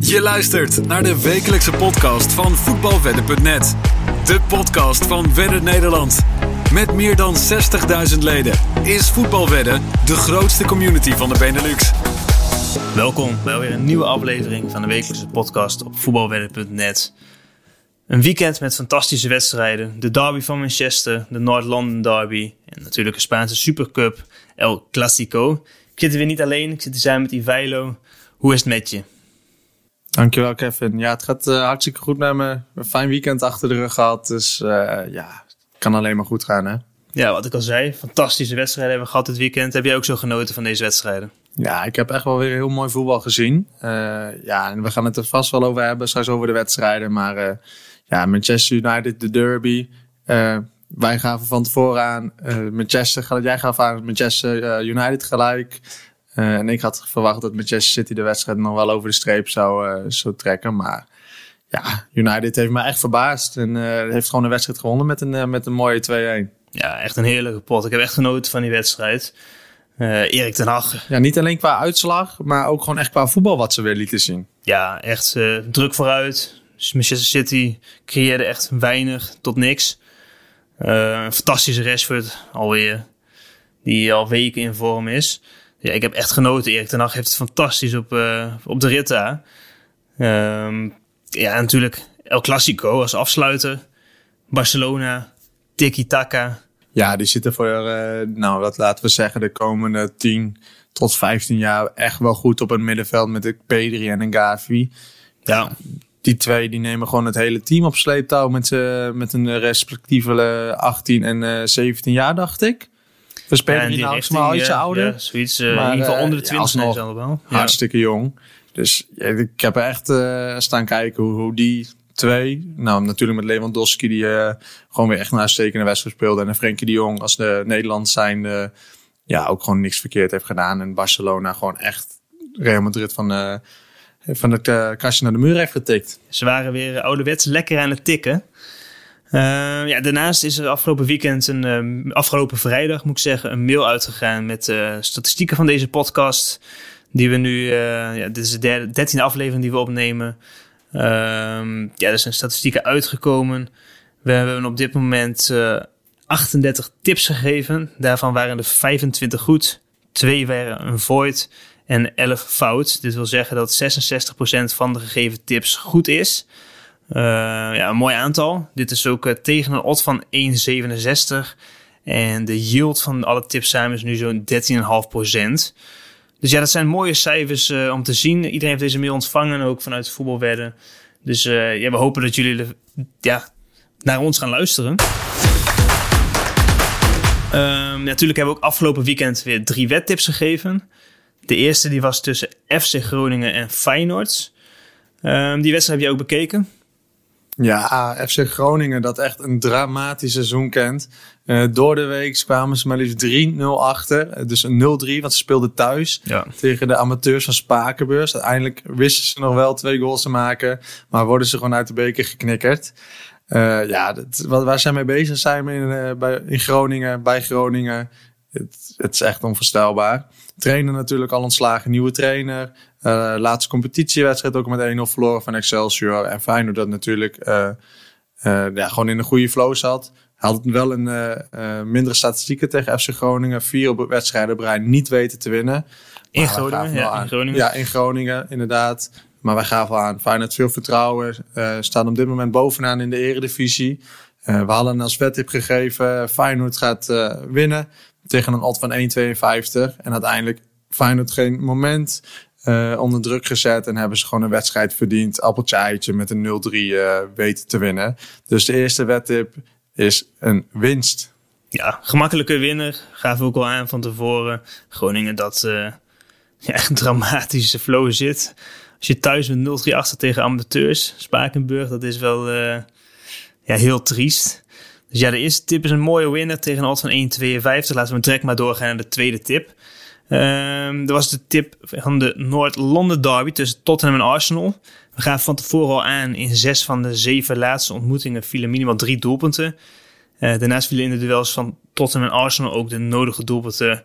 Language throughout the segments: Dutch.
Je luistert naar de wekelijkse podcast van voetbalwedden.net. De podcast van Wedden Nederland. Met meer dan 60.000 leden is Voetbalwedden de grootste community van de Benelux. Welkom bij weer een nieuwe aflevering van de wekelijkse podcast op voetbalwedden.net. Een weekend met fantastische wedstrijden. De derby van Manchester, de Noord-London derby en natuurlijk een Spaanse supercup, El Clasico. Ik zit er weer niet alleen, ik zit hier samen met Ivailo. Hoe is het met je? Dankjewel Kevin. Ja, het gaat uh, hartstikke goed met me. Een fijn weekend achter de rug gehad, dus uh, ja, het kan alleen maar goed gaan hè. Ja, wat ik al zei, fantastische wedstrijden hebben we gehad dit weekend. Heb jij ook zo genoten van deze wedstrijden? Ja, ik heb echt wel weer heel mooi voetbal gezien. Uh, ja, en we gaan het er vast wel over hebben, straks over de wedstrijden. Maar ja, Manchester United, de derby. wij gaven van tevoren aan Manchester, jij gaf aan Manchester United gelijk. Uh, en ik had verwacht dat Manchester City de wedstrijd nog wel over de streep zou, uh, zou trekken. Maar ja, United heeft me echt verbaasd. En uh, heeft gewoon de wedstrijd gewonnen met een, met een mooie 2-1. Ja, echt een heerlijke pot. Ik heb echt genoten van die wedstrijd. Erik ten Hag. Ja, niet alleen qua uitslag, maar ook gewoon echt qua voetbal wat ze weer lieten zien. Ja, echt druk vooruit. Manchester City creëerde echt weinig tot niks. een fantastische Rashford alweer. Die al weken in vorm is. Ja, ik heb echt genoten. Erik ten Hag heeft het fantastisch op, uh, op de rit daar. Um, ja, natuurlijk El Clasico als afsluiter. Barcelona, tiki-taka. Ja, die zitten voor, uh, nou wat laten we zeggen, de komende 10 tot 15 jaar echt wel goed op het middenveld met de P3 en een Gavi. Ja. Die twee die nemen gewoon het hele team op sleeptouw met, met een respectieve 18 en 17 jaar, dacht ik. We spelen die nou maar ietsje ouder. Ja, zoiets, uh, maar, in ieder geval onder de 20 ja, zijn allemaal. Hartstikke jong. Dus ja, ik heb echt staan kijken hoe, hoe die twee, nou natuurlijk met Lewandowski die uh, gewoon weer echt een uitstekende wedstrijd speelde. En Frenkie de Jong als de Nederland zijn ja, ook gewoon niks verkeerd heeft gedaan. En Barcelona gewoon echt Real Madrid van, uh, van het kastje naar de muur heeft getikt. Ze waren weer ouderwets lekker aan het tikken. Uh, ja, daarnaast is er afgelopen weekend, een, uh, afgelopen vrijdag moet ik zeggen, een mail uitgegaan met uh, statistieken van deze podcast. Die we nu, ja, dit is de derde, dertiende aflevering die we opnemen. Ehm, ja, er zijn statistieken uitgekomen. We hebben op dit moment 38 tips gegeven. Daarvan waren er 25 goed, 2 waren een void en 11 fout. Dit wil zeggen dat 66% van de gegeven tips goed is. Uh, ja, een mooi aantal. Dit is ook uh, tegen een odd van 1,67. En de yield van alle tips samen is nu zo'n 13,5%. Dus ja, dat zijn mooie cijfers uh, om te zien. Iedereen heeft deze mail ontvangen, ook vanuit voetbalwedden. Dus ja, we hopen dat jullie ja, naar ons gaan luisteren. Um, natuurlijk hebben we ook afgelopen weekend weer drie wedtips gegeven. De eerste die was tussen FC Groningen en Feyenoord. Um, die wedstrijd heb je ook bekeken. Ja, FC Groningen dat echt een dramatisch seizoen kent. Uh, door de week kwamen ze maar liefst 3-0 achter. Dus een 0-3, want ze speelden thuis ja. tegen de amateurs van Spakenbeurs. Uiteindelijk wisten ze nog wel twee goals te maken, maar worden ze gewoon uit de beker geknikkerd. Uh, ja, dat, waar zij mee bezig zijn in, bij, in Groningen, bij Groningen, het, het is echt onvoorstelbaar. Trainer natuurlijk al ontslagen, nieuwe trainer. Uh, laatste competitiewedstrijd ook met 1-0 verloren van Excelsior. En Feyenoord dat natuurlijk uh, uh, ja, gewoon in een goede flow zat. Had wel een mindere statistieken tegen FC Groningen. Vier op wedstrijden op rij niet weten te winnen. In Groningen, ja, in Groningen. Ja, in Groningen, inderdaad. Maar wij gaven aan. Feyenoord veel vertrouwen. staan op dit moment bovenaan in de eredivisie. we hadden als wedtip gegeven. Feyenoord gaat winnen tegen een odd van 1,52. En uiteindelijk Feyenoord geen moment uh, onder druk gezet. En hebben ze gewoon een wedstrijd verdiend. Appeltje eitje met een 0-3 uh, weten te winnen. Dus de eerste wedtip is een winst. Ja, gemakkelijke winner. Gaven we ook al aan van tevoren. Groningen dat uh, ja, echt een dramatische flow zit. Als je thuis met 0-3 achter tegen amateurs. Spakenburg, dat is wel ja, heel triest. Dus ja, de eerste tip is een mooie winner tegen een odd van 1,52. Laten we direct maar doorgaan naar de tweede tip. Um, er was de tip van de Noord-Londen derby tussen Tottenham en Arsenal. We gaan van tevoren al aan. In zes van de zeven laatste ontmoetingen vielen minimaal drie doelpunten. Uh, daarnaast vielen in de duels van Tottenham en Arsenal ook de nodige doelpunten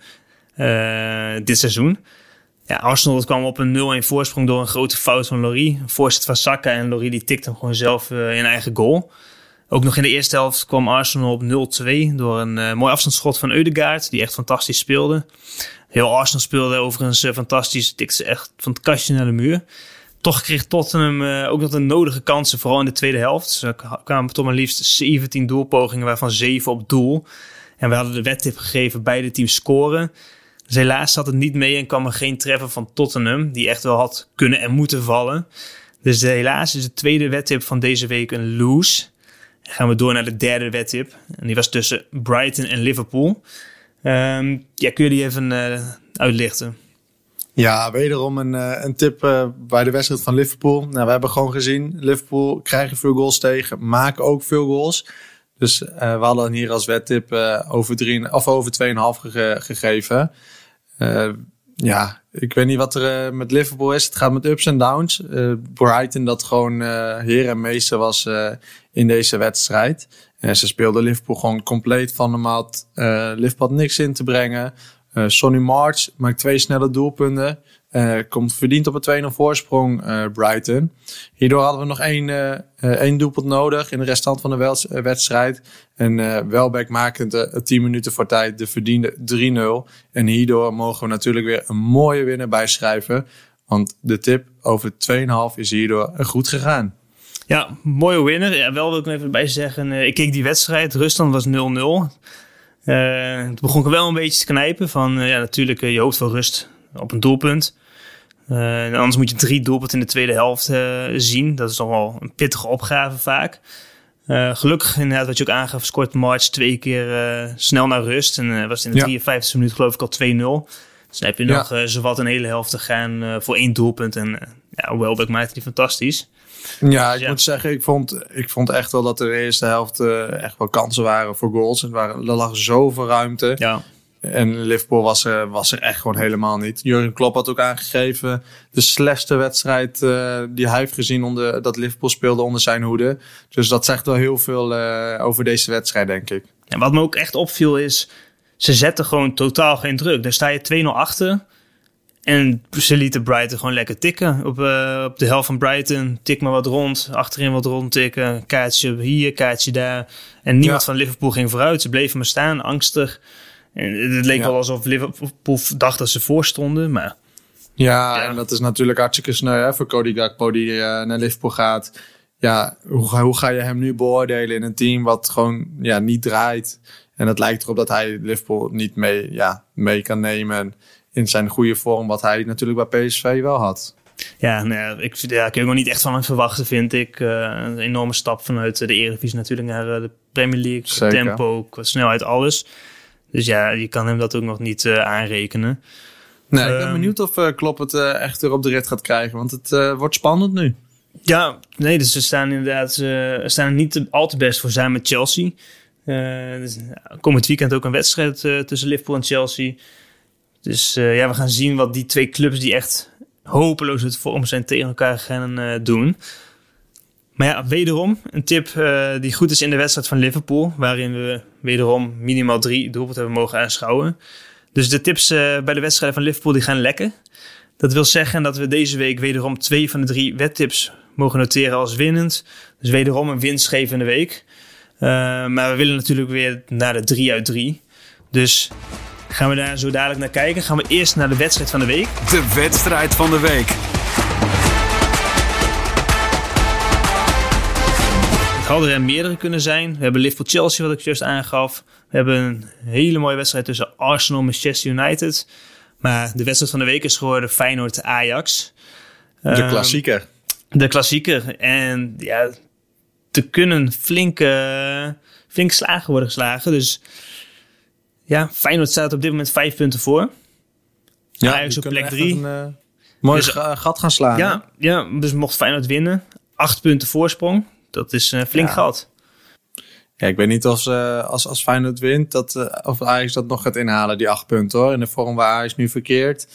uh, dit seizoen. Ja, Arsenal kwam op een 0-1 voorsprong door een grote fout van Lorry. Een voorzet van Saka en Lorry die tikte hem gewoon zelf uh, in eigen goal. Ook nog in de eerste helft kwam Arsenal op 0-2 door een uh, mooi afstandsschot van Eudegaard, die echt fantastisch speelde. Heel Arsenal speelde overigens uh, fantastisch, tikte echt van het kastje naar de muur. Toch kreeg Tottenham uh, ook nog de nodige kansen, vooral in de tweede helft. Ze kwamen tot maar liefst 17 doelpogingen, waarvan 7 op doel. En we hadden de wedtip gegeven, beide teams scoren. Dus helaas zat het niet mee en kwam er geen treffer van Tottenham, die echt wel had kunnen en moeten vallen. Dus helaas is de tweede wedtip van deze week een lose. Gaan we door naar de derde wedtip. En die was tussen Brighton en Liverpool. Um, ja, kun je die even uh, uitlichten? Ja, wederom een, uh, een tip uh, bij de wedstrijd van Liverpool. Nou, we hebben gewoon gezien, Liverpool krijgen veel goals tegen, maken ook veel goals. Dus uh, we hadden hier als wedtip over, drie, of over 2,5 ge gegeven. ja, ik weet niet wat er met Liverpool is. Het gaat met ups en downs. Brighton dat gewoon heer en meester was in deze wedstrijd. En ze speelden Liverpool gewoon compleet van de maat. Liverpool had niks in te brengen. Uh, Sonny March maakt twee snelle doelpunten. Uh, komt verdiend op een 2-0 voorsprong uh, Brighton. Hierdoor hadden we nog één, één doelpunt nodig in de restant van de wedstrijd. En Welbeck maakte de 10 minuten voor tijd de verdiende 3-0. En hierdoor mogen we natuurlijk weer een mooie winnaar bijschrijven. Want de tip over 2,5 is hierdoor goed gegaan. Ja, mooie winnaar. Ja, wel wil ik even bij zeggen. ik keek die wedstrijd. Rusland was 0-0. Uh, het begon wel een beetje te knijpen van, uh, ja, natuurlijk, je hoopt wel rust op een doelpunt. anders moet je drie doelpunten in de tweede helft zien. Dat is toch wel een pittige opgave vaak. gelukkig, inderdaad, wat je ook aangaf, scoort March twee keer snel naar rust. En was in de ja. 53e minuut geloof ik al 2-0. Dus dan heb je nog ja. zowat een hele helft te gaan voor één doelpunt. En ja, Welbeck maakte die fantastisch. Ja, ik moet zeggen, ik vond, ik vond echt wel dat er de eerste helft uh, echt wel kansen waren voor goals. Er, waren, er lag zoveel ruimte. Ja. En Liverpool was er, was er echt gewoon helemaal niet. Jurgen Klopp had ook aangegeven de slechtste wedstrijd uh, die hij heeft gezien onder, dat Liverpool speelde onder zijn hoede. Dus dat zegt wel heel veel uh, over deze wedstrijd, denk ik. En wat me ook echt opviel is, ze zetten gewoon totaal geen druk. Daar sta je 2-0 achter. En ze lieten Brighton gewoon lekker tikken. Op, uh, op de helft van Brighton, tik maar wat rond. Achterin wat rond tikken. Kaartje hier, kaartje daar. En niemand ja. van Liverpool ging vooruit. Ze bleven maar staan, angstig. En het leek ja. wel alsof Liverpool dacht dat ze voorstonden, maar... Ja, ja, en dat is natuurlijk hartstikke sneu hè, voor Cody Gakpo die uh, naar Liverpool gaat. Ja, hoe, hoe ga je hem nu beoordelen in een team wat gewoon ja, niet draait? En het lijkt erop dat hij Liverpool niet mee, ja, mee kan nemen in zijn goede vorm, wat hij natuurlijk bij PSV wel had. Ja, nou ik, ja, ik heb nog niet echt van hem verwachten, vind ik. Uh, een enorme stap vanuit de Eredivisie natuurlijk naar uh, de Premier League. Zeker. Tempo, snelheid, alles. Dus ja, je kan hem dat ook nog niet uh, aanrekenen. Nee, ik ben um, benieuwd of Klopp het echt weer op de rit gaat krijgen. Want het wordt spannend nu. Ja, nee, dus ze staan inderdaad ze staan niet al te best voor zijn met Chelsea. dus, komend weekend ook een wedstrijd tussen Liverpool en Chelsea. Dus uh, ja, we gaan zien wat die twee clubs die echt hopeloos het vorm zijn tegen elkaar gaan uh, doen. Maar ja, wederom een tip uh, die goed is in de wedstrijd van Liverpool. Waarin we wederom minimaal drie doelpunten hebben mogen aanschouwen. Dus de tips bij de wedstrijden van Liverpool die gaan lekker. Dat wil zeggen dat we deze week wederom twee van de drie wedtips mogen noteren als winnend. Dus wederom een winstgevende week. maar we willen natuurlijk weer naar de 3 uit 3. Dus Gaan we daar zo dadelijk naar kijken. Gaan we eerst naar de wedstrijd van de week. De wedstrijd van de week. Het hadden er meerdere kunnen zijn. We hebben Liverpool-Chelsea, wat ik juist aangaf. We hebben een hele mooie wedstrijd tussen Arsenal en Manchester United. Maar de wedstrijd van de week is geworden Feyenoord-Ajax. De um, klassieker. De klassieker. En ja, te kunnen flinke, flinke slagen worden geslagen. Dus ja, Feyenoord staat op dit moment vijf punten voor. Ja, Ajax op plek drie. Een, uh, mooi dus, gat gaan slaan. Ja, ja, dus mocht Feyenoord winnen. Acht punten voorsprong. Dat is een flink ja. gat. Ja, ik weet niet of ze, als, als Feyenoord wint, dat, of Ajax dat nog gaat inhalen, die acht punten hoor. In de vorm waar Ajax nu verkeert.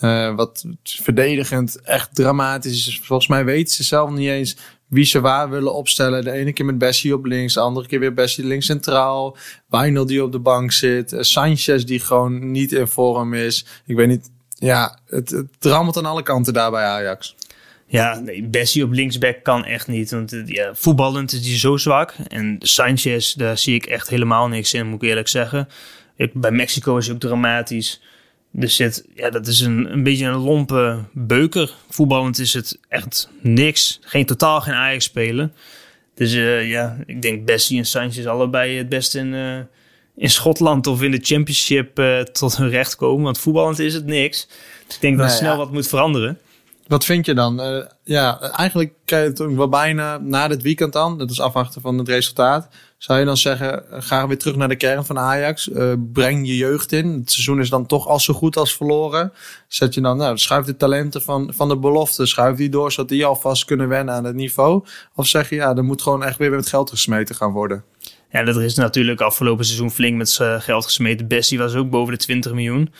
Uh, wat verdedigend echt dramatisch is. Volgens mij weten ze zelf niet eens wie ze waar willen opstellen. De ene keer met Bessie op links, de andere keer weer Bessie links centraal. Wijnald die op de bank zit. Uh, Sanchez die gewoon niet in vorm is. Ik weet niet, Ja, het, het aan alle kanten daar bij Ajax. Ja, nee, Bessie op linksback kan echt niet. Want ja, voetballend is hij zo zwak. En Sanchez, daar zie ik echt helemaal niks in, moet ik eerlijk zeggen. Ik, bij Mexico is hij ook dramatisch. Dus het, ja, dat is een, een beetje een lompe beuker. Voetballend is het echt niks. Geen totaal geen Ajax spelen. Dus uh, ja, ik denk Bessie en Sanchez allebei het best in, uh, in Schotland of in de Championship uh, tot hun recht komen. Want voetballend is het niks. Dus ik denk dat nee, snel ja. wat moet veranderen. Wat vind je dan? Uh, ja, eigenlijk krijg je het wel bijna na dit weekend dan. Dat is afwachten van het resultaat. Zou je dan zeggen, ga weer terug naar de kern van Ajax. Uh, breng je jeugd in. Het seizoen is dan toch al zo goed als verloren. Zet je dan, nou, schuif de talenten van, van de belofte. Schuif die door, zodat die alvast kunnen wennen aan het niveau. Of zeg je, ja, er moet gewoon echt weer met geld gesmeten gaan worden. Ja, dat is natuurlijk afgelopen seizoen flink met geld gesmeten. Bessie was ook boven de 20 miljoen.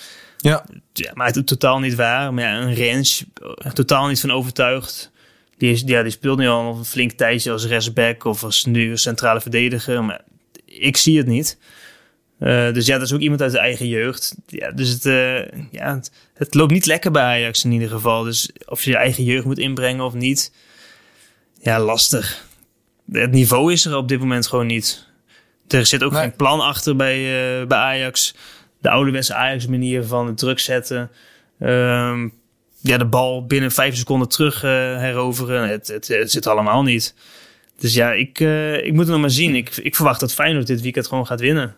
Ja. ja maar het totaal niet waar. Maar ja, een range, totaal niet van overtuigd. Die, is, ja, die speelt nu al een flink tijdje als restback of als nu centrale verdediger. Maar ik zie het niet. Uh, dus ja, dat is ook iemand uit de eigen jeugd. Ja, dus het, uh, ja, het, het, loopt niet lekker bij Ajax in ieder geval. Dus of je je eigen jeugd moet inbrengen of niet, ja, lastig. Het niveau is er op dit moment gewoon niet. Er zit ook nee. geen plan achter bij, uh, bij Ajax de ouderwetse Ajax-manier van het druk zetten. Um, ja, de bal binnen vijf seconden terug uh, heroveren. Het, het, het, zit allemaal niet. Dus ja, ik, uh, ik moet het nog maar zien. Ik, ik verwacht dat Feyenoord dit weekend gewoon gaat winnen.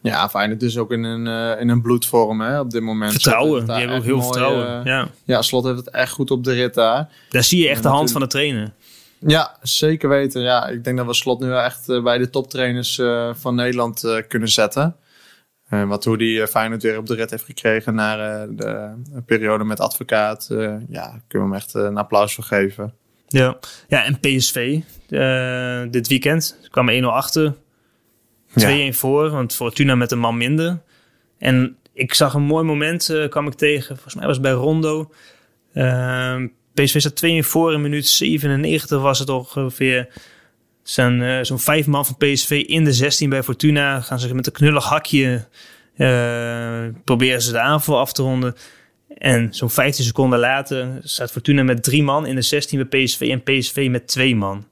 Ja, Feyenoord dus ook in een, uh, in een bloedvorm hè, op dit moment. Vertrouwen, die hebben ook heel mooi, vertrouwen. ja. ja, Slot heeft het echt goed op de rit daar. Daar zie je echt en de hand van de trainer. Ja, zeker weten. Ja, ik denk dat we Slot nu echt bij de toptrainers van Nederland kunnen zetten. Uh, wat hoe die Feyenoord weer op de rit heeft gekregen na uh, de periode met advocaat. Ja, kunnen we hem echt een applaus voor geven. Ja, ja en PSV dit weekend kwam 1-0 achter. 2-1 ja. voor, want Fortuna met een man minder. En ik zag een mooi moment, kwam ik tegen. Volgens mij was het bij Rondo. PSV staat 2-1 voor in minuut 97 was het ongeveer zijn uh, zo'n vijf man van PSV in de 16 bij Fortuna. Gaan ze met een knullig hakje uh, proberen ze de aanval af te ronden. En zo'n 15 seconden later staat Fortuna met drie man in de 16 bij PSV en PSV met twee man.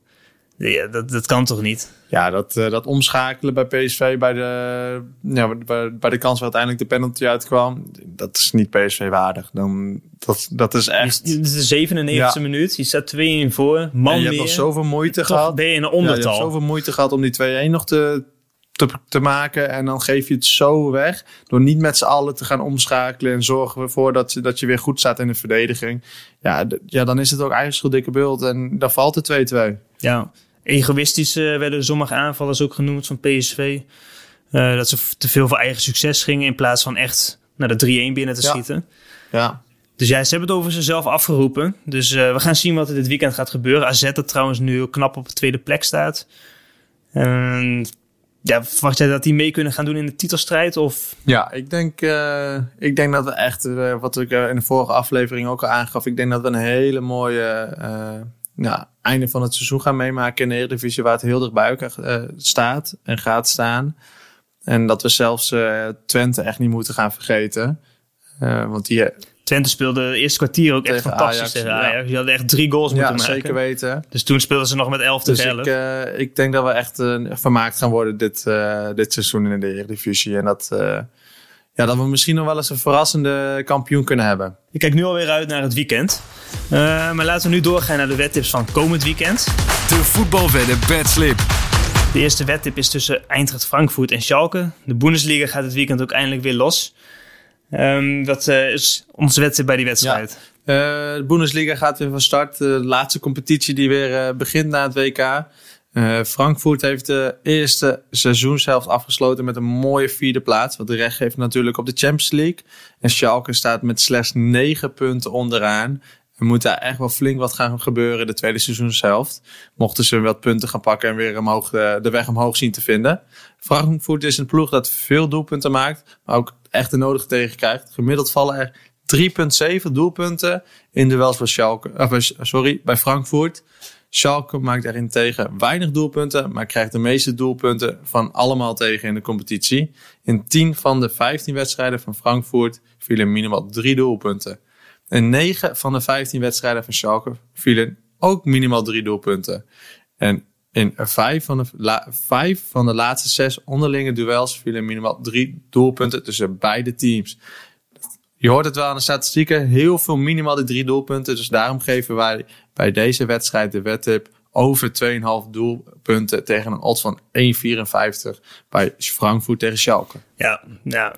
Ja, dat, dat kan toch niet? Ja, dat, uh, dat omschakelen bij PSV bij de, ja, bij, bij de kans waar uiteindelijk de penalty uitkwam, dat is niet PSV waardig. Dan, dat, dat is echt... Is de 97e ja. minuut, je staat 2 in voor, man en je meer. hebt nog zoveel moeite gehad. ben je in een ondertal. Ja, je hebt zoveel moeite gehad om die 2-1 nog te, te, te, maken en dan geef je het zo weg door niet met z'n allen te gaan omschakelen en zorgen ervoor dat, dat je weer goed staat in de verdediging. Ja, ja dan is het ook eigenlijk een dikke beeld en dan valt de 2-2. Ja, egoïstisch uh, werden sommige aanvallers ook genoemd van PSV. Uh, dat ze te veel voor eigen succes gingen in plaats van echt naar de 3-1 binnen te ja. schieten. Ja. Dus ja, ze hebben het over zichzelf afgeroepen. Dus uh, we gaan zien wat er dit weekend gaat gebeuren. AZ dat trouwens nu knap op de tweede plek staat. En ja, verwacht jij dat die mee kunnen gaan doen in de titelstrijd? Of? Ja, ik denk, uh, ik denk dat we echt, uh, wat ik in de vorige aflevering ook al aangaf, ik denk dat we een hele mooie ja, einde van het seizoen gaan meemaken in de Eredivisie, waar het heel dichtbij elkaar uh, staat en gaat staan. En dat we zelfs uh, Twente echt niet moeten gaan vergeten. Uh, want die, Twente speelde het eerste kwartier ook echt fantastisch Ajax, tegen Ajax. Die hadden echt drie goals moeten ja, maken. zeker weten. Dus toen speelden ze nog met 11 dus tegen 11. Ik, uh, ik denk dat we echt uh, vermaakt gaan worden dit, uh, dit seizoen in de Eredivisie. En dat, ja, dat we misschien nog wel eens een verrassende kampioen kunnen hebben. Ik kijk nu alweer uit naar het weekend. Uh, maar laten we nu doorgaan naar de wedtips van komend weekend. De voetbalwedden bedslip. De eerste wedtip is tussen Eintracht Frankfurt en Schalke. De Bundesliga gaat het weekend ook eindelijk weer los. Um, dat uh, is onze wedtip bij die wedstrijd. Ja. Uh, de Bundesliga gaat weer van start. De laatste competitie die weer begint na het WK. Uh, Frankfurt heeft de eerste seizoenshelft afgesloten met een mooie vierde plaats. Wat de recht geeft natuurlijk op de Champions League. En Schalke staat met slechts negen punten onderaan. Er moet daar echt wel flink wat gaan gebeuren de tweede seizoenshelft. Mochten ze wat punten gaan pakken en weer de, de weg omhoog zien te vinden. Frankfurt is een ploeg dat veel doelpunten maakt, maar ook echt de nodige tegenkrijgt. Gemiddeld vallen er 3,7 doelpunten in duels bij, Schalke, uh, sorry, bij Frankfurt. Schalke maakt daarin tegen weinig doelpunten, maar krijgt de meeste doelpunten van allemaal tegen in de competitie. In 10 van de 15 wedstrijden van Frankfurt vielen minimaal drie doelpunten. In 9 van de 15 wedstrijden van Schalke vielen ook minimaal drie doelpunten. En in vijf van, de, vijf van de laatste zes onderlinge duels vielen minimaal drie doelpunten tussen beide teams. Je hoort het wel aan de statistieken, heel veel minimaal die drie doelpunten. Dus daarom geven wij bij deze wedstrijd de wedtip over 2,5 doelpunten tegen een odds van 1,54 bij Frankfurt tegen Schalke. Ja, ja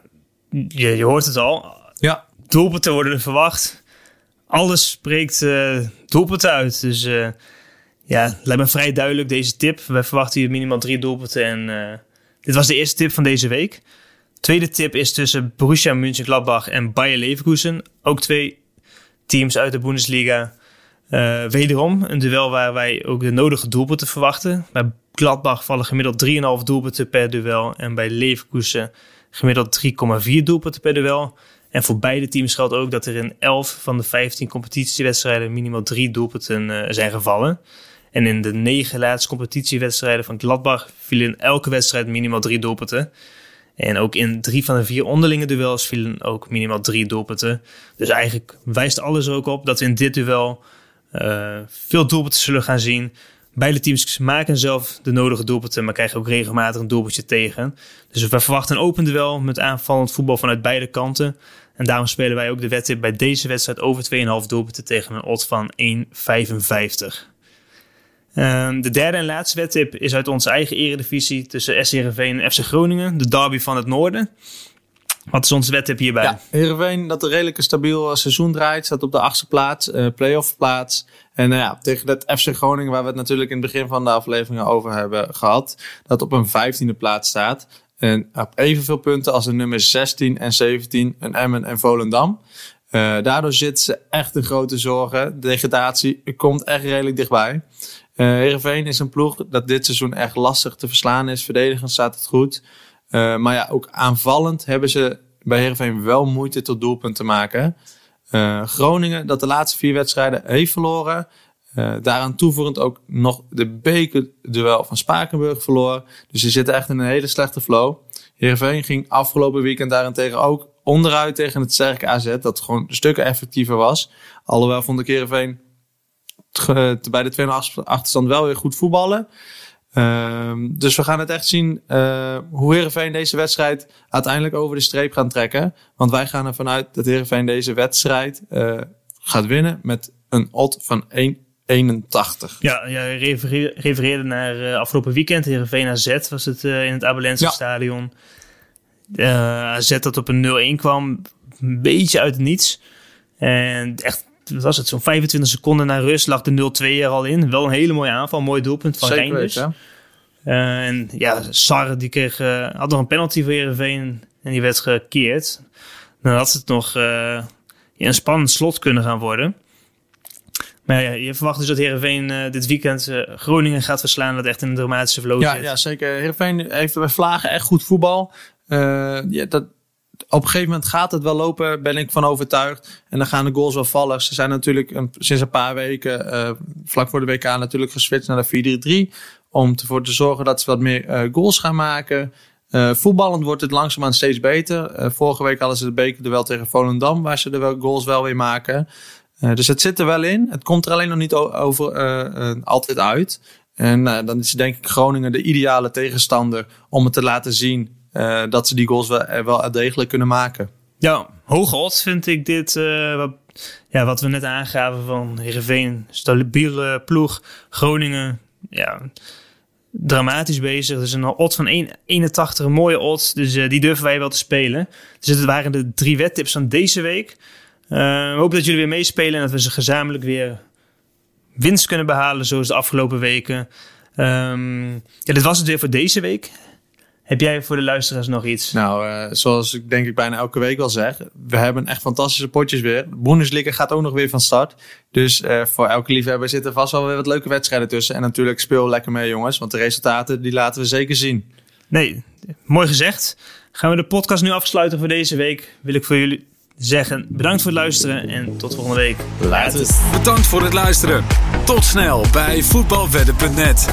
je, je hoort het al. Ja. Doelpunten worden er verwacht. Alles spreekt uh, doelpunten uit. Dus uh, ja, lijkt me vrij duidelijk deze tip. We verwachten hier minimaal drie doelpunten. En uh, dit was de eerste tip van deze week. Tweede tip is tussen Borussia Mönchengladbach en Bayer Leverkusen. Ook twee teams uit de Bundesliga. Uh, wederom een duel waar wij ook de nodige doelpunten verwachten. Bij Gladbach vallen gemiddeld 3,5 doelpunten per duel. En bij Leverkusen gemiddeld 3,4 doelpunten per duel. En voor beide teams geldt ook dat er in 11 van de 15 competitiewedstrijden minimaal 3 doelpunten uh, zijn gevallen. En in de 9 laatste competitiewedstrijden van Gladbach vielen in elke wedstrijd minimaal 3 doelpunten. En ook in drie van de vier onderlinge duels vielen ook minimaal drie doelpunten. Dus eigenlijk wijst alles er ook op dat we in dit duel uh, veel doelpunten zullen gaan zien. Beide teams maken zelf de nodige doelpunten, maar krijgen ook regelmatig een doelpuntje tegen. Dus we verwachten een open duel met aanvallend voetbal vanuit beide kanten. En daarom spelen wij ook de wedstrijd bij deze wedstrijd over 2,5 doelpunten tegen een odd van 1,55. Um, de derde en laatste wedtip is uit onze eigen eredivisie tussen SC Heerenveen en FC Groningen, de derby van het noorden. Wat is onze wedtip hierbij? Ja, Heerenveen dat een redelijk stabiel seizoen draait, staat op de achtste plaats, uh, playoff plaats. En uh, ja, tegen het FC Groningen, waar we het natuurlijk in het begin van de afleveringen over hebben gehad, dat op een vijftiende plaats staat. En op evenveel punten als de nummers 16 en 17, een Emmen en Volendam. Daardoor zitten ze echt in grote zorgen. De degradatie komt echt redelijk dichtbij. Uh, Heerenveen is een ploeg dat dit seizoen echt lastig te verslaan is. Verdedigend staat het goed. Uh, maar ja, ook aanvallend hebben ze bij Heerenveen wel moeite tot doelpunt te maken. Uh, Groningen, dat de laatste vier wedstrijden heeft verloren. Uh, daaraan toevoegend ook nog de bekerduel van Spakenburg verloren. Dus ze zitten echt in een hele slechte flow. Heerenveen ging afgelopen weekend daarentegen ook onderuit tegen het sterke AZ. Dat gewoon stukken effectiever was. Alhoewel vond ik Heerenveen bij de 2 achterstand wel weer goed voetballen. Uh, dus we gaan het echt zien uh, hoe Heerenveen deze wedstrijd uiteindelijk over de streep gaan trekken. Want wij gaan ervan uit dat Heerenveen deze wedstrijd uh, gaat winnen met een odd van 1,81. Ja, ja refereerde naar uh, afgelopen weekend. Heerenveen AZ was het in het Abelense ja. stadion. AZ dat op een 0-1 kwam. Een beetje uit het niets. En echt wat was het, zo'n 25 seconden na rust lag de 0-2 er al in. Wel een hele mooie aanval, mooi doelpunt van Zeker Reinders. Weet, uh, en ja, Sar die kreeg, uh, had nog een penalty voor Heerenveen en die werd gekeerd. Dan had het nog uh, een spannend slot kunnen gaan worden. Maar ja, je verwacht dus dat Heerenveen dit weekend Groningen gaat verslaan. Dat echt in een dramatische vloot ja, Ja, zeker. Heerenveen heeft bij Vlagen echt goed voetbal. ja, dat, op een gegeven moment gaat het wel lopen, ben ik van overtuigd. En dan gaan de goals wel vallen. Ze zijn natuurlijk een, sinds een paar weken, uh, vlak voor de WK, natuurlijk geswitcht naar de 4-3-3. Om ervoor te zorgen dat ze wat meer uh, goals gaan maken. Uh, voetballend wordt het langzaamaan steeds beter. vorige week hadden ze de beker wel tegen Volendam, waar ze de goals wel weer maken. dus het zit er wel in. Het komt er alleen nog niet over, altijd uit. En dan is denk ik Groningen de ideale tegenstander om het te laten zien uh, dat ze die goals wel, eh, wel degelijk kunnen maken. Ja, hoge odds vind ik dit. Uh, wat, ja, wat we net aangaven van Heerenveen, stabiele ploeg. Groningen, ja, dramatisch bezig. Dus een odds van 1, 81, een mooie odds. Dus die durven wij wel te spelen. Dus het waren de drie wettips van deze week. We hopen dat jullie weer meespelen en dat we ze gezamenlijk weer winst kunnen behalen, zoals de afgelopen weken. Um, ja, dit was het weer voor deze week. Heb jij voor de luisteraars nog iets? Nou, uh, zoals ik denk ik bijna elke week wel zeg. We hebben echt fantastische potjes weer. De Bundesliga gaat ook nog weer van start. Dus uh, voor elke liefhebber zitten vast wel weer wat leuke wedstrijden tussen. En natuurlijk speel lekker mee jongens. Want de resultaten die laten we zeker zien. Nee, mooi gezegd. Gaan we de podcast nu afsluiten voor deze week. Wil ik voor jullie zeggen bedankt voor het luisteren en tot volgende week. Later. Bedankt voor het luisteren. Tot snel bij voetbalwedden.net.